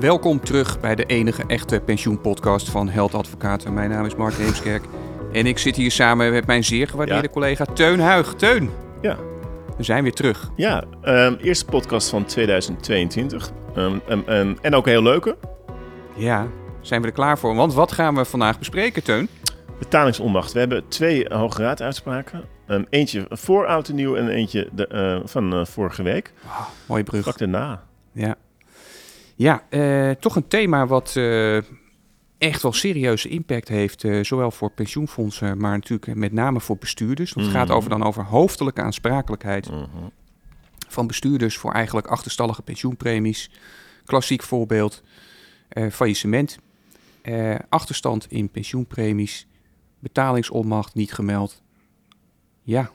Welkom terug bij de enige echte pensioenpodcast van Held Advocaten. Mijn naam is Mark Heemskerk en ik zit hier samen met mijn zeer gewaardeerde Ja. collega Teun Huig. Teun, Ja, we zijn weer terug. ja ehm, eerste podcast van 2022. Ehm, ehm, en ook een heel leuke. Ja, zijn we er klaar voor? Want wat gaan we vandaag bespreken, Teun? Betalingsonmacht. We hebben twee Hoge Raad uitspraken. Eentje voor oud en nieuw en eentje de, eh, van eh, vorige week. Mooie brug. Vlak daarna. Ja, ja eh, toch een thema wat eh, echt wel serieuze impact heeft. eh, zowel voor pensioenfondsen, maar natuurlijk met name voor bestuurders. Want het gaat Mhm. over dan over hoofdelijke aansprakelijkheid Mhm. van bestuurders voor eigenlijk achterstallige pensioenpremies. Klassiek voorbeeld, faillissement, achterstand in pensioenpremies, betalingsonmacht niet gemeld. Ja,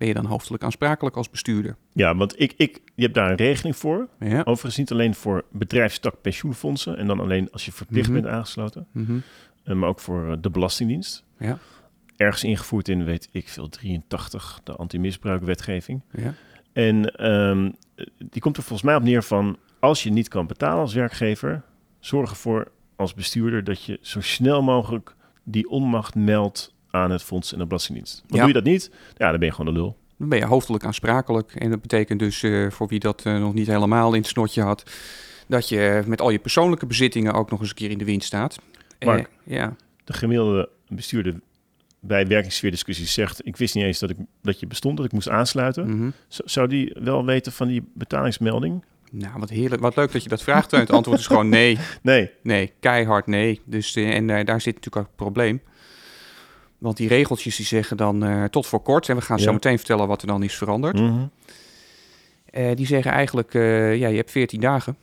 ben je dan hoofdelijk aansprakelijk als bestuurder? Ja, want ik, ik, je hebt daar een regeling voor. Ja. Overigens niet alleen voor bedrijfstak pensioenfondsen. En dan alleen als je verplicht Mhm. bent aangesloten. Mhm. eh, maar ook voor eh, de Belastingdienst. Ja. Ergens ingevoerd in, weet ik veel, 83, de antimisbruikwetgeving. Ja. En ehm, die komt er volgens mij op neer van... als je niet kan betalen als werkgever... zorg ervoor als bestuurder dat je zo snel mogelijk... die onmacht meldt aan het fonds en de Belastingdienst. Ja. doe je dat niet, ja, dan ben je gewoon de lul. Dan ben je hoofdelijk aansprakelijk. En dat betekent dus, eh, voor wie dat eh, nog niet helemaal in het snotje had, dat je met al je persoonlijke bezittingen ook nog eens een keer in de wind staat. Eh, Mark. ja, De gemiddelde bestuurder bij werkingssfeerdiscussies zegt... ik wist niet eens dat, ik, dat je bestond, dat ik moest aansluiten. mhm. Zou die wel weten van die betalingsmelding? nou wat heerlijk. Wat leuk dat je dat vraagt. Het antwoord is gewoon nee. Nee. Nee, keihard nee. Dus, en daar zit natuurlijk ook het probleem. Want die regeltjes die zeggen dan eh, tot voor kort, en we gaan zo meteen vertellen wat er dan is veranderd. Mhm. Eh, die zeggen eigenlijk, eh, ja, je hebt 14 dagen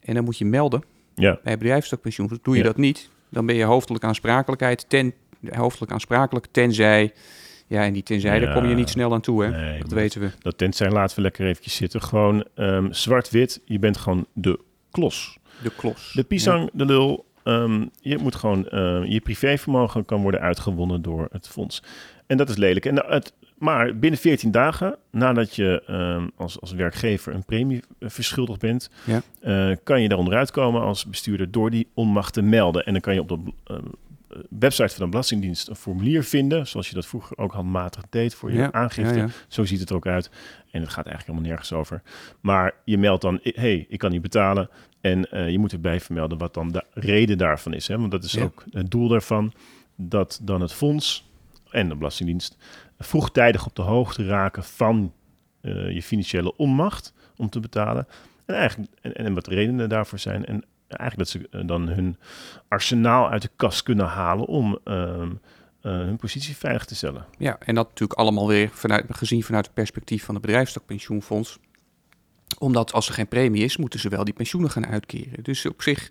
en dan moet je melden Ja. bij bedrijfstakpensioen. Dus doe je Ja. dat niet, dan ben je hoofdelijk aansprakelijkheid ten, hoofdelijk aansprakelijk, tenzij, ja, en die tenzij, daar kom je niet snel aan toe, hè? Nee, dat weten we. Dat tenzij laten we lekker eventjes zitten. Gewoon ehm, zwart-wit. Je bent gewoon de klos. De klos. De pisang, de lul. Ehm, je moet gewoon... ehm, je privévermogen kan worden uitgewonnen door het fonds. En dat is lelijk. En het, maar binnen 14 dagen nadat je ehm, als, als werkgever een premie eh, verschuldigd bent... Ja. eh, kan je daar onderuit komen als bestuurder door die onmacht te melden. En dan kan je op de eh, website van de Belastingdienst een formulier vinden... zoals je dat vroeger ook handmatig deed voor je Ja, aangifte. ja, ja. Zo ziet het er ook uit. En het gaat eigenlijk helemaal nergens over. Maar je meldt dan, hé, hey, ik kan niet betalen. En eh, je moet erbij vermelden wat dan de reden daarvan is. Hè? Want dat is Ja. ook het doel daarvan. Dat dan het fonds en de Belastingdienst vroegtijdig op de hoogte raken van eh, je financiële onmacht om te betalen. En, eigenlijk, en, en wat de redenen daarvoor zijn. En eigenlijk dat ze eh, dan hun arsenaal uit de kast kunnen halen om ehm, eh, hun positie veilig te stellen. Ja, en dat natuurlijk allemaal weer vanuit, gezien vanuit het perspectief van het bedrijfstakpensioenfonds. Omdat als er geen premie is, moeten ze wel die pensioenen gaan uitkeren. Dus op zich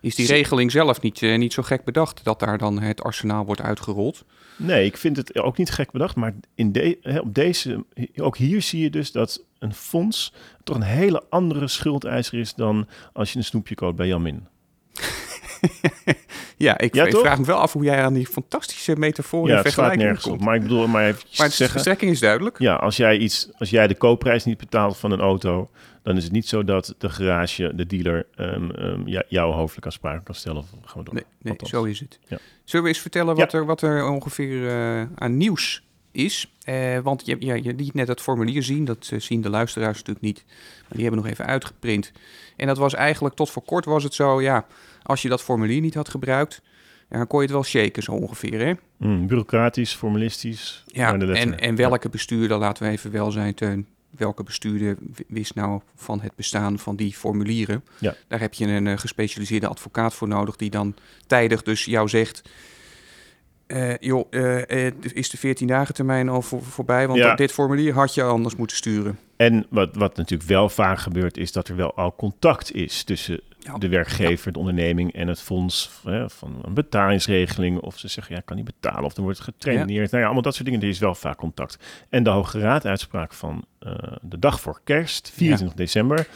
is die regeling zelf niet, eh, niet zo gek bedacht dat daar dan het arsenaal wordt uitgerold. Nee, ik vind het ook niet gek bedacht, maar in de, hè, op deze, ook hier zie je dus dat een fonds toch een hele andere schuldeiser is dan als je een snoepje koopt bij Jamin. Ja, ik, Ja, ik toch? vraag me wel af hoe jij aan die fantastische metafoor ja, vergelijking nergens op. Maar ik bedoel maar even Maar de strekking is duidelijk. ja, als jij iets, als jij de koopprijs niet betaalt van een auto, dan is het niet zo dat de garage, de dealer, ehm, ehm, ja, jou hoofdelijk aansprakelijk kan stellen. Of gaan we door. Nee, nee zo is het. Ja. Zullen we eens vertellen wat, er, wat er ongeveer eh, aan nieuws is? Eh, want je, ja, je liet net het formulier zien, dat eh, zien de luisteraars natuurlijk niet. Maar die hebben nog even uitgeprint. En dat was eigenlijk, tot voor kort was het zo, ja, als je dat formulier niet had gebruikt, ja, dan kon je het wel shaken zo ongeveer, hè? Mm, bureaucratisch, formalistisch. Ja, en, en welke bestuurder, laten we even wel zijn, Teun, welke bestuurder wist nou van het bestaan van die formulieren? Ja. Daar heb je een eh, gespecialiseerde advocaat voor nodig die dan tijdig dus jou zegt... eh, joh, eh, eh, is de 14 dagen termijn al voor, voorbij? Want Ja. dit formulier had je anders moeten sturen. En wat, wat natuurlijk wel vaak gebeurt, is dat er wel al contact is tussen Ja. de werkgever, de onderneming en het fonds hè, van een betalingsregeling. Of ze zeggen, ja, kan niet betalen. Of er wordt getraineerd. Nou ja, allemaal dat soort dingen. Er is wel vaak contact. En de Hoge Raad uitspraak van de dag voor kerst, 24 december,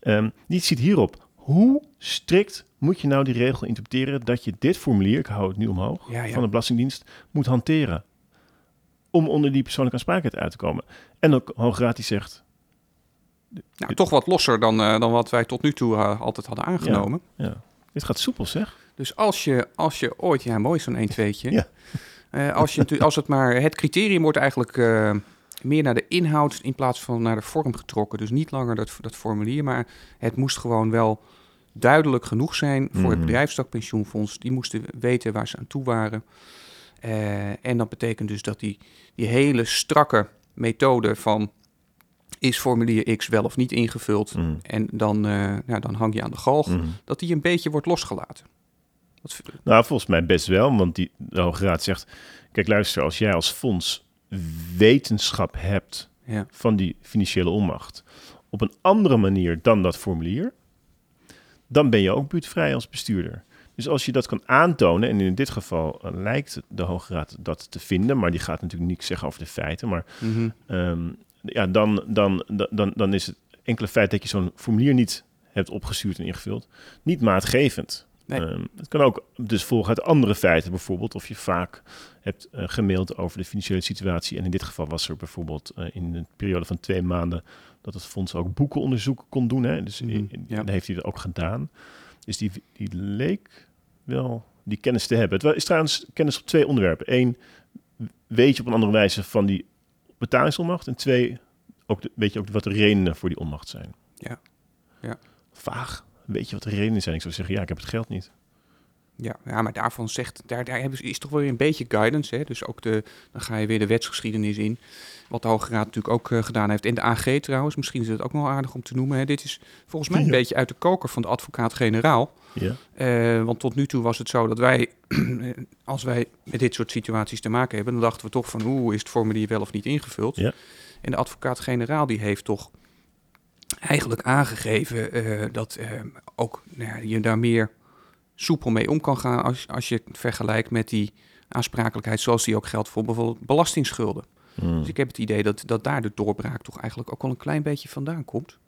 ehm, die ziet hierop. Hoe strikt moet je nou die regel interpreteren dat je dit formulier, ik hou het nu omhoog, Ja, ja. van de Belastingdienst, moet hanteren? Om onder die persoonlijke aansprakelijkheid uit te komen. En de Hoge Raad die zegt, Nou, toch wat losser dan, uh, dan wat wij tot nu toe uh, altijd hadden aangenomen. Ja, Dit gaat soepel, zeg. Dus als je, als je ooit, ja, mooi zo'n 1 2 ja. uh, als, je, als het maar, het criterium wordt eigenlijk meer naar de inhoud in plaats van naar de vorm getrokken. Dus niet langer dat, dat formulier, maar het moest gewoon wel duidelijk genoeg zijn voor het mhm. bedrijfstakpensioenfonds. Die moesten weten waar ze aan toe waren. Uh, en dat betekent dus dat die, die hele strakke methode van is formulier X wel of niet ingevuld mhm. en dan, uh, ja, dan hang je aan de galg, mhm. dat die een beetje wordt losgelaten. Nou, volgens mij best wel, want die, de Hoge Raad zegt, kijk luister, als jij als fonds wetenschap hebt ja. van die financiële onmacht op een andere manier dan dat formulier, dan ben je ook buurtvrij als bestuurder. Dus als je dat kan aantonen, en in dit geval eh, lijkt de Hoge Raad dat te vinden, maar die gaat natuurlijk niets zeggen over de feiten, maar mhm. ehm, ja, dan, dan, dan, dan is het enkele feit dat je zo'n formulier niet hebt opgestuurd en ingevuld, niet maatgevend. Ehm, het kan ook dus volgen uit andere feiten, bijvoorbeeld of je vaak hebt uh, gemaild over de financiële situatie. En in dit geval was er bijvoorbeeld uh, in een periode van twee maanden dat het fonds ook boekenonderzoek kon doen. Hè? Dus mm, ja. heeft hij dat ook gedaan. Dus die, die leek wel die kennis te hebben. Het is trouwens kennis op twee onderwerpen. Eén, weet je op een andere wijze van die betalingsonmacht. En twee, ook weet je ook wat de redenen voor die onmacht zijn. Ja. ja. Vaag. Weet je wat de redenen zijn? Ik zou zeggen, ja, ik heb het geld niet. Ja, ja, maar daarvan zegt, daar, daar hebben, is toch wel weer een beetje guidance. Hè? Dus ook de, dan ga je weer de wetsgeschiedenis in. Wat de Hoge Raad natuurlijk ook uh, gedaan heeft. En de AG trouwens, misschien is het ook nog aardig om te noemen. Hè? Dit is volgens mij een beetje uit de koker van de advocaat-generaal. Ja. Uh, want tot nu toe was het zo dat wij, als wij met dit soort situaties te maken hebben, dan dachten we toch van, hoe is het formulier wel of niet ingevuld? Ja. En de advocaat-generaal die heeft toch eigenlijk aangegeven uh, dat ook nou ja, je daar meer soepel mee om kan gaan als, als je het vergelijkt met die aansprakelijkheid zoals die ook geldt voor bijvoorbeeld belastingsschulden. Hmm. Dus ik heb het idee dat, dat daar de doorbraak toch eigenlijk ook wel een klein beetje vandaan komt.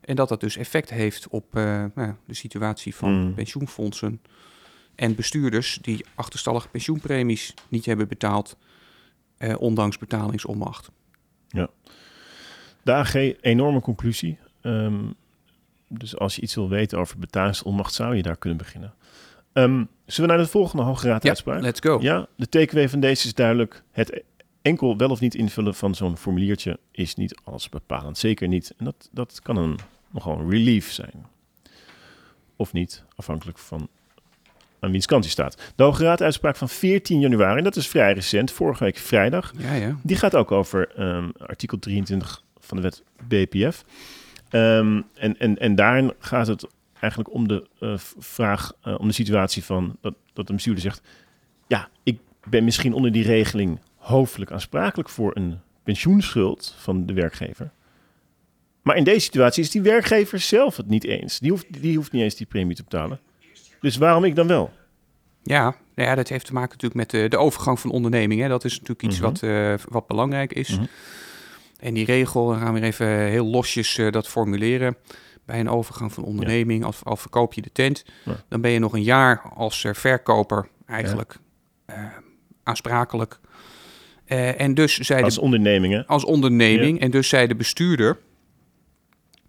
En dat dat dus effect heeft op uh, nou, de situatie van hmm. pensioenfondsen en bestuurders die achterstallige pensioenpremies niet hebben betaald, eh, ondanks betalingsonmacht. Ja. De AG, enorme conclusie. Um, dus als je iets wil weten over betalingsonmacht, zou je daar kunnen beginnen. Um, zullen we naar de volgende Hoge Raad uitspraak? Ja, let's go. Ja, de TKW van deze is duidelijk. Het enkel wel of niet invullen van zo'n formuliertje is niet alles bepalend. Zeker niet. En dat, dat kan een, nogal een relief zijn. Of niet, afhankelijk van aan wiens kant hij staat. De Hoge Raad uitspraak van 14 januari, en dat is vrij recent, vorige week vrijdag. Ja, ja. Die gaat ook over um, artikel 23 van de wet BPF. Um, en, en, en daarin gaat het eigenlijk om de uh, vraag, uh, om de situatie van dat, dat de bestuurder zegt: Ja, ik ben misschien onder die regeling hoofdelijk aansprakelijk voor een pensioenschuld van de werkgever. Maar in deze situatie is die werkgever zelf het niet eens. Die hoeft, die hoeft niet eens die premie te betalen. Dus waarom ik dan wel? Ja, nou ja dat heeft te maken natuurlijk met de, de overgang van onderneming. Hè. Dat is natuurlijk iets mm -hmm. wat, uh, wat belangrijk is. Mm -hmm. En die regel, dan gaan we even heel losjes uh, dat formuleren. Bij een overgang van onderneming, ja. als, al verkoop je de tent, ja. dan ben je nog een jaar als uh, verkoper eigenlijk uh, aansprakelijk. en dus zei als de, onderneming, hè? Als onderneming. En dus zei de bestuurder,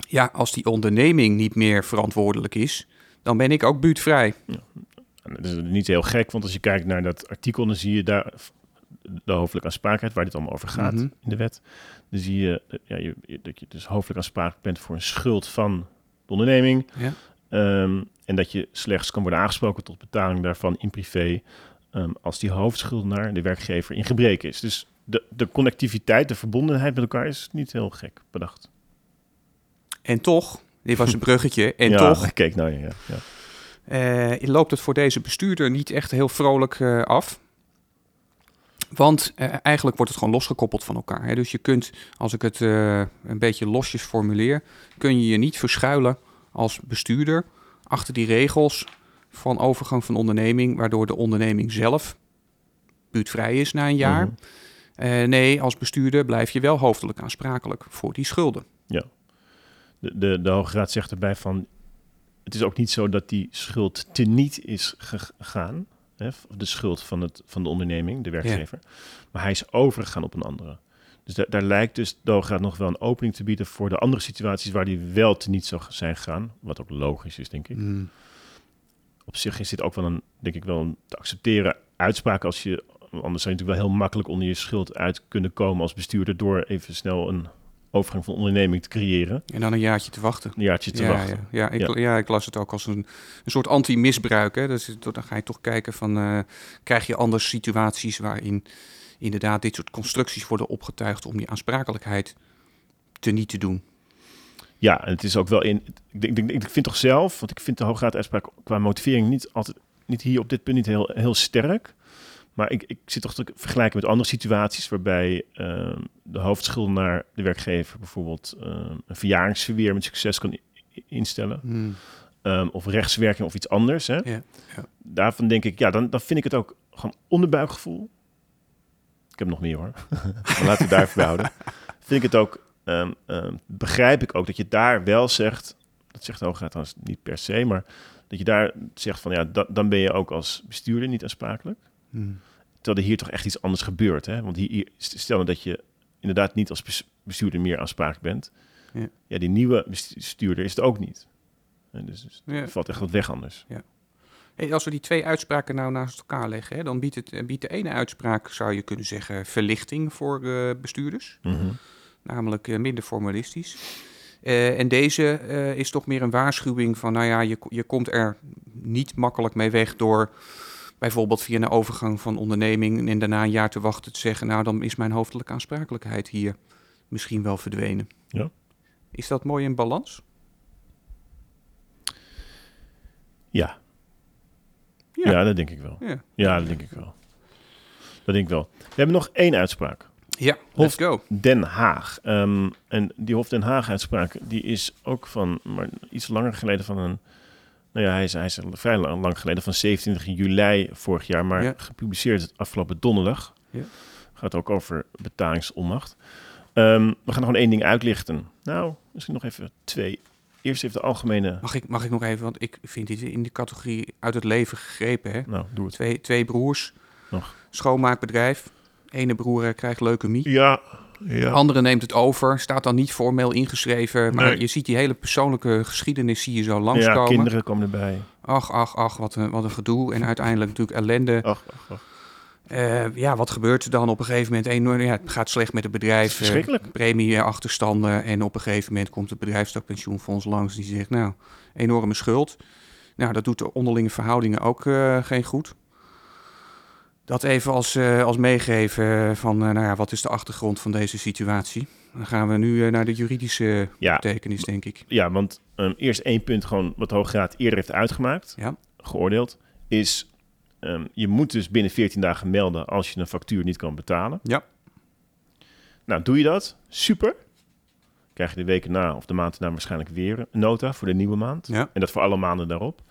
ja, als die onderneming niet meer verantwoordelijk is, dan ben ik ook buurtvrij. Dat is niet heel gek, want als je kijkt naar dat artikel, dan zie je daar de hoofdelijke aansprakelijkheid, waar dit allemaal over gaat mm -hmm. in de wet. Dan zie je, ja, je, dat je dus hoofdelijk aansprakelijk bent voor een schuld van de onderneming. Ja. Um, en dat je slechts kan worden aangesproken tot betaling daarvan in privé um, als die hoofdschuldenaar, de werkgever, in gebrek is. Dus de, de connectiviteit, de verbondenheid met elkaar is niet heel gek bedacht. En toch, dit was een bruggetje, en ja, toch... kijk nou, ja. ja. Uh, loopt het voor deze bestuurder niet echt heel vrolijk uh, af. Want uh, eigenlijk wordt het gewoon losgekoppeld van elkaar. Hè? Dus je kunt, als ik het uh, een beetje losjes formuleer, kun je je niet verschuilen als bestuurder achter die regels van overgang van onderneming, waardoor de onderneming zelf buurtvrij is na een jaar. Mm -hmm. uh, nee, als bestuurder blijf je wel hoofdelijk aansprakelijk voor die schulden. Ja, de, de, de Hoge Raad zegt erbij van, het is ook niet zo dat die schuld teniet is gegaan de schuld van, het, van de onderneming, de werkgever. Ja. Maar hij is overgegaan op een andere. Dus da- daar lijkt dus Raad nog wel een opening te bieden voor de andere situaties waar die wel te niet zou zijn gegaan. Wat ook logisch is, denk ik. Mm. Op zich is dit ook wel een, denk ik wel, een te accepteren uitspraak als je, anders zou je natuurlijk wel heel makkelijk onder je schuld uit kunnen komen als bestuurder door even snel een overgang van onderneming te creëren. En dan een jaartje te wachten. Een jaartje te ja, wachten. Ja, ja, ik, ja. ik las het ook als een, een soort anti-misbruik. Hè. Dus dan ga je toch kijken van, eh, krijg je anders situaties waarin inderdaad dit soort constructies worden opgetuigd om die aansprakelijkheid te niet te doen. Ja, en het is ook wel in. Ik, denk, ik, ik vind toch zelf, want ik vind de Hoge Raad uitspraak qua motivering niet altijd, niet hier op dit punt niet heel, heel sterk. Maar ik, ik zit toch te vergelijken met andere situaties waarbij uh, de hoofdschuldenaar de werkgever bijvoorbeeld uh, een verjaringsverweer met succes kan instellen. Hmm. Um, of rechtswerking of iets anders. Hè? Ja, ja. Daarvan denk ik, ja, dan, dan vind ik het ook gewoon onderbuikgevoel. Ik heb nog meer hoor. maar laten we daar even houden. Vind ik het ook, um, um, begrijp ik ook dat je daar wel zegt, dat zegt de Hoge Raad trouwens niet per se, maar dat je daar zegt van ja, da, dan ben je ook als bestuurder niet aansprakelijk. Hmm. Terwijl er hier toch echt iets anders gebeurt. Hè? Want hier, stel dat je inderdaad niet als bestuurder meer aansprakelijk bent. Ja. ja, die nieuwe bestuurder is het ook niet. En dus, dus Ja. er valt echt wat weg anders. Hey, als we die twee uitspraken nou naast elkaar leggen, hè, dan biedt, het, eh, biedt de ene uitspraak, zou je kunnen zeggen, verlichting voor eh, bestuurders. Mhm. namelijk eh, minder formalistisch. En deze is toch meer een waarschuwing van, nou ja, je, je komt er niet makkelijk mee weg door bijvoorbeeld via een overgang van onderneming en daarna een jaar te wachten te zeggen, nou dan is mijn hoofdelijke aansprakelijkheid hier misschien wel verdwenen. Ja. Is dat mooi in balans? Ja. Ja. ja. dat denk ik wel. Ja. Ja, dat denk ik wel. Dat denk ik wel. We hebben nog één uitspraak. Ja, Hof- let's go. Den Haag. Ehm, en die Hof Den Haag uitspraak, die is ook van, maar iets langer geleden van een, nou ja, hij is, hij is vrij lang, lang geleden, van 27 juli vorig jaar, maar Ja. gepubliceerd afgelopen donderdag. Ja. Gaat ook over betalingsonmacht. Ehm, we gaan gewoon één ding uitlichten. Nou, misschien nog even twee. Eerst even de algemene, Mag ik, mag ik nog even, want ik vind dit in de categorie uit het leven gegrepen. Hè? nou, doe het. Twee, twee broers, Nog. schoonmaakbedrijf. Ene broer eh, krijgt leukemie. Ja, ja. andere neemt het over, staat dan niet formeel ingeschreven. Maar Nee. je ziet die hele persoonlijke geschiedenis zie je zo Ja, langskomen. kinderen komen erbij. Ach, ach, ach, wat een, wat een gedoe. En uiteindelijk natuurlijk ellende. Ach, ach, ach. Eh, ja, wat gebeurt er dan op een gegeven moment? Enorm, ja, het gaat slecht met het bedrijf. eh, Verschrikkelijk. premieachterstanden. En op een gegeven moment komt het bedrijfstakpensioenfonds langs. Die zegt, nou, enorme schuld. Nou, dat doet de onderlinge verhoudingen ook eh, geen goed. Dat even als, eh, als meegeven van, eh, nou ja, wat is de achtergrond van deze situatie? Dan gaan we nu eh, naar de juridische Ja, betekenis, denk ik. Ja, want ehm, eerst één punt gewoon wat de Hoge Raad eerder heeft uitgemaakt, Ja. geoordeeld, is ehm, je moet dus binnen 14 dagen melden als je een factuur niet kan betalen. Ja. Nou, doe je dat? Super. Krijg je de weken na of de maand na waarschijnlijk weer een nota voor de nieuwe maand. Ja. En dat voor alle maanden daarop.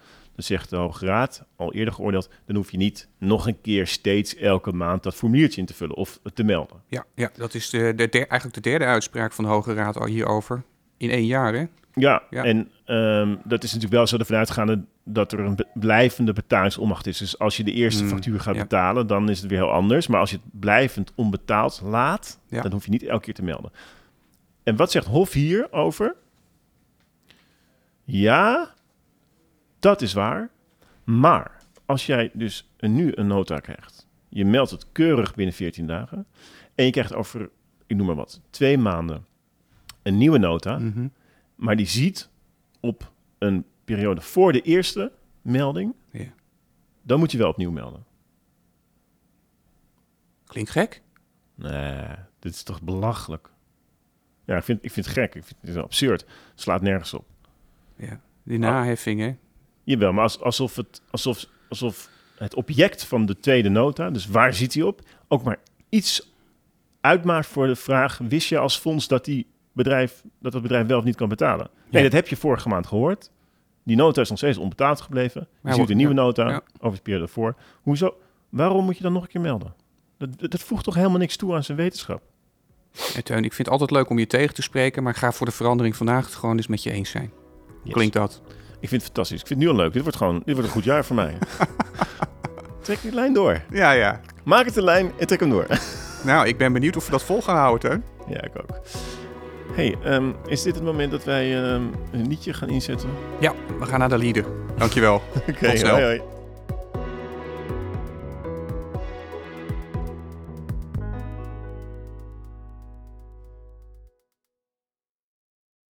Dan zegt de Hoge Raad, al eerder geoordeeld, dan hoef je niet nog een keer steeds elke maand dat formuliertje in te vullen of te melden. Ja, ja dat is de, de eigenlijk de derde uitspraak van de Hoge Raad al hierover. In één jaar, hè? Ja, Ja. en ehm, dat is natuurlijk wel zo ervan uitgaande dat er een blijvende betalingsonmacht is. Dus als je de eerste Mm, factuur gaat ja. betalen, dan is het weer heel anders. Maar als je het blijvend onbetaald laat, Ja. dan hoef je niet elke keer te melden. En wat zegt Hof hier over? Ja, dat is waar. Maar als jij dus nu een nota krijgt, je meldt het keurig binnen 14 dagen, en je krijgt over, ik noem maar wat, twee maanden een nieuwe nota, Mhm. maar die ziet op een periode voor de eerste melding, Ja. dan moet je wel opnieuw melden. Klinkt gek? Nee, dit is toch belachelijk. Ja, ik vind, ik vind het gek. Ik vind het absurd. Het slaat nergens op. Ja. Die naheffing, hè? Jawel, maar als, alsof, het, alsof, alsof het object van de tweede nota, dus waar zit hij op, ook maar iets uitmaakt voor de vraag: wist je als fonds dat die bedrijf, dat het bedrijf wel of niet kan betalen? Nee, dat heb je vorige maand gehoord. Die nota is nog steeds onbetaald gebleven. Je ziet een nieuwe nota ja. over de periode voor. Hoezo? Waarom moet je dan nog een keer melden? Dat, dat, voegt toch helemaal niks toe aan zijn wetenschap? En Teun, ik vind het altijd leuk om je tegen te spreken, maar ik ga voor de verandering vandaag het gewoon eens met je eens zijn. Yes. klinkt dat? Ik vind het fantastisch. Ik vind het nu al leuk. Dit wordt gewoon dit wordt een goed jaar voor mij. trek die lijn door. Ja, ja. Maak het een lijn en trek hem door. Nou, ik ben benieuwd of we dat vol gaan houden, hè? Ja, ik ook. hey, ehm, is dit het moment dat wij ehm, een liedje gaan inzetten? Ja, we gaan naar de leader. Dankjewel. Oké, Tot snel. hoi, hoi.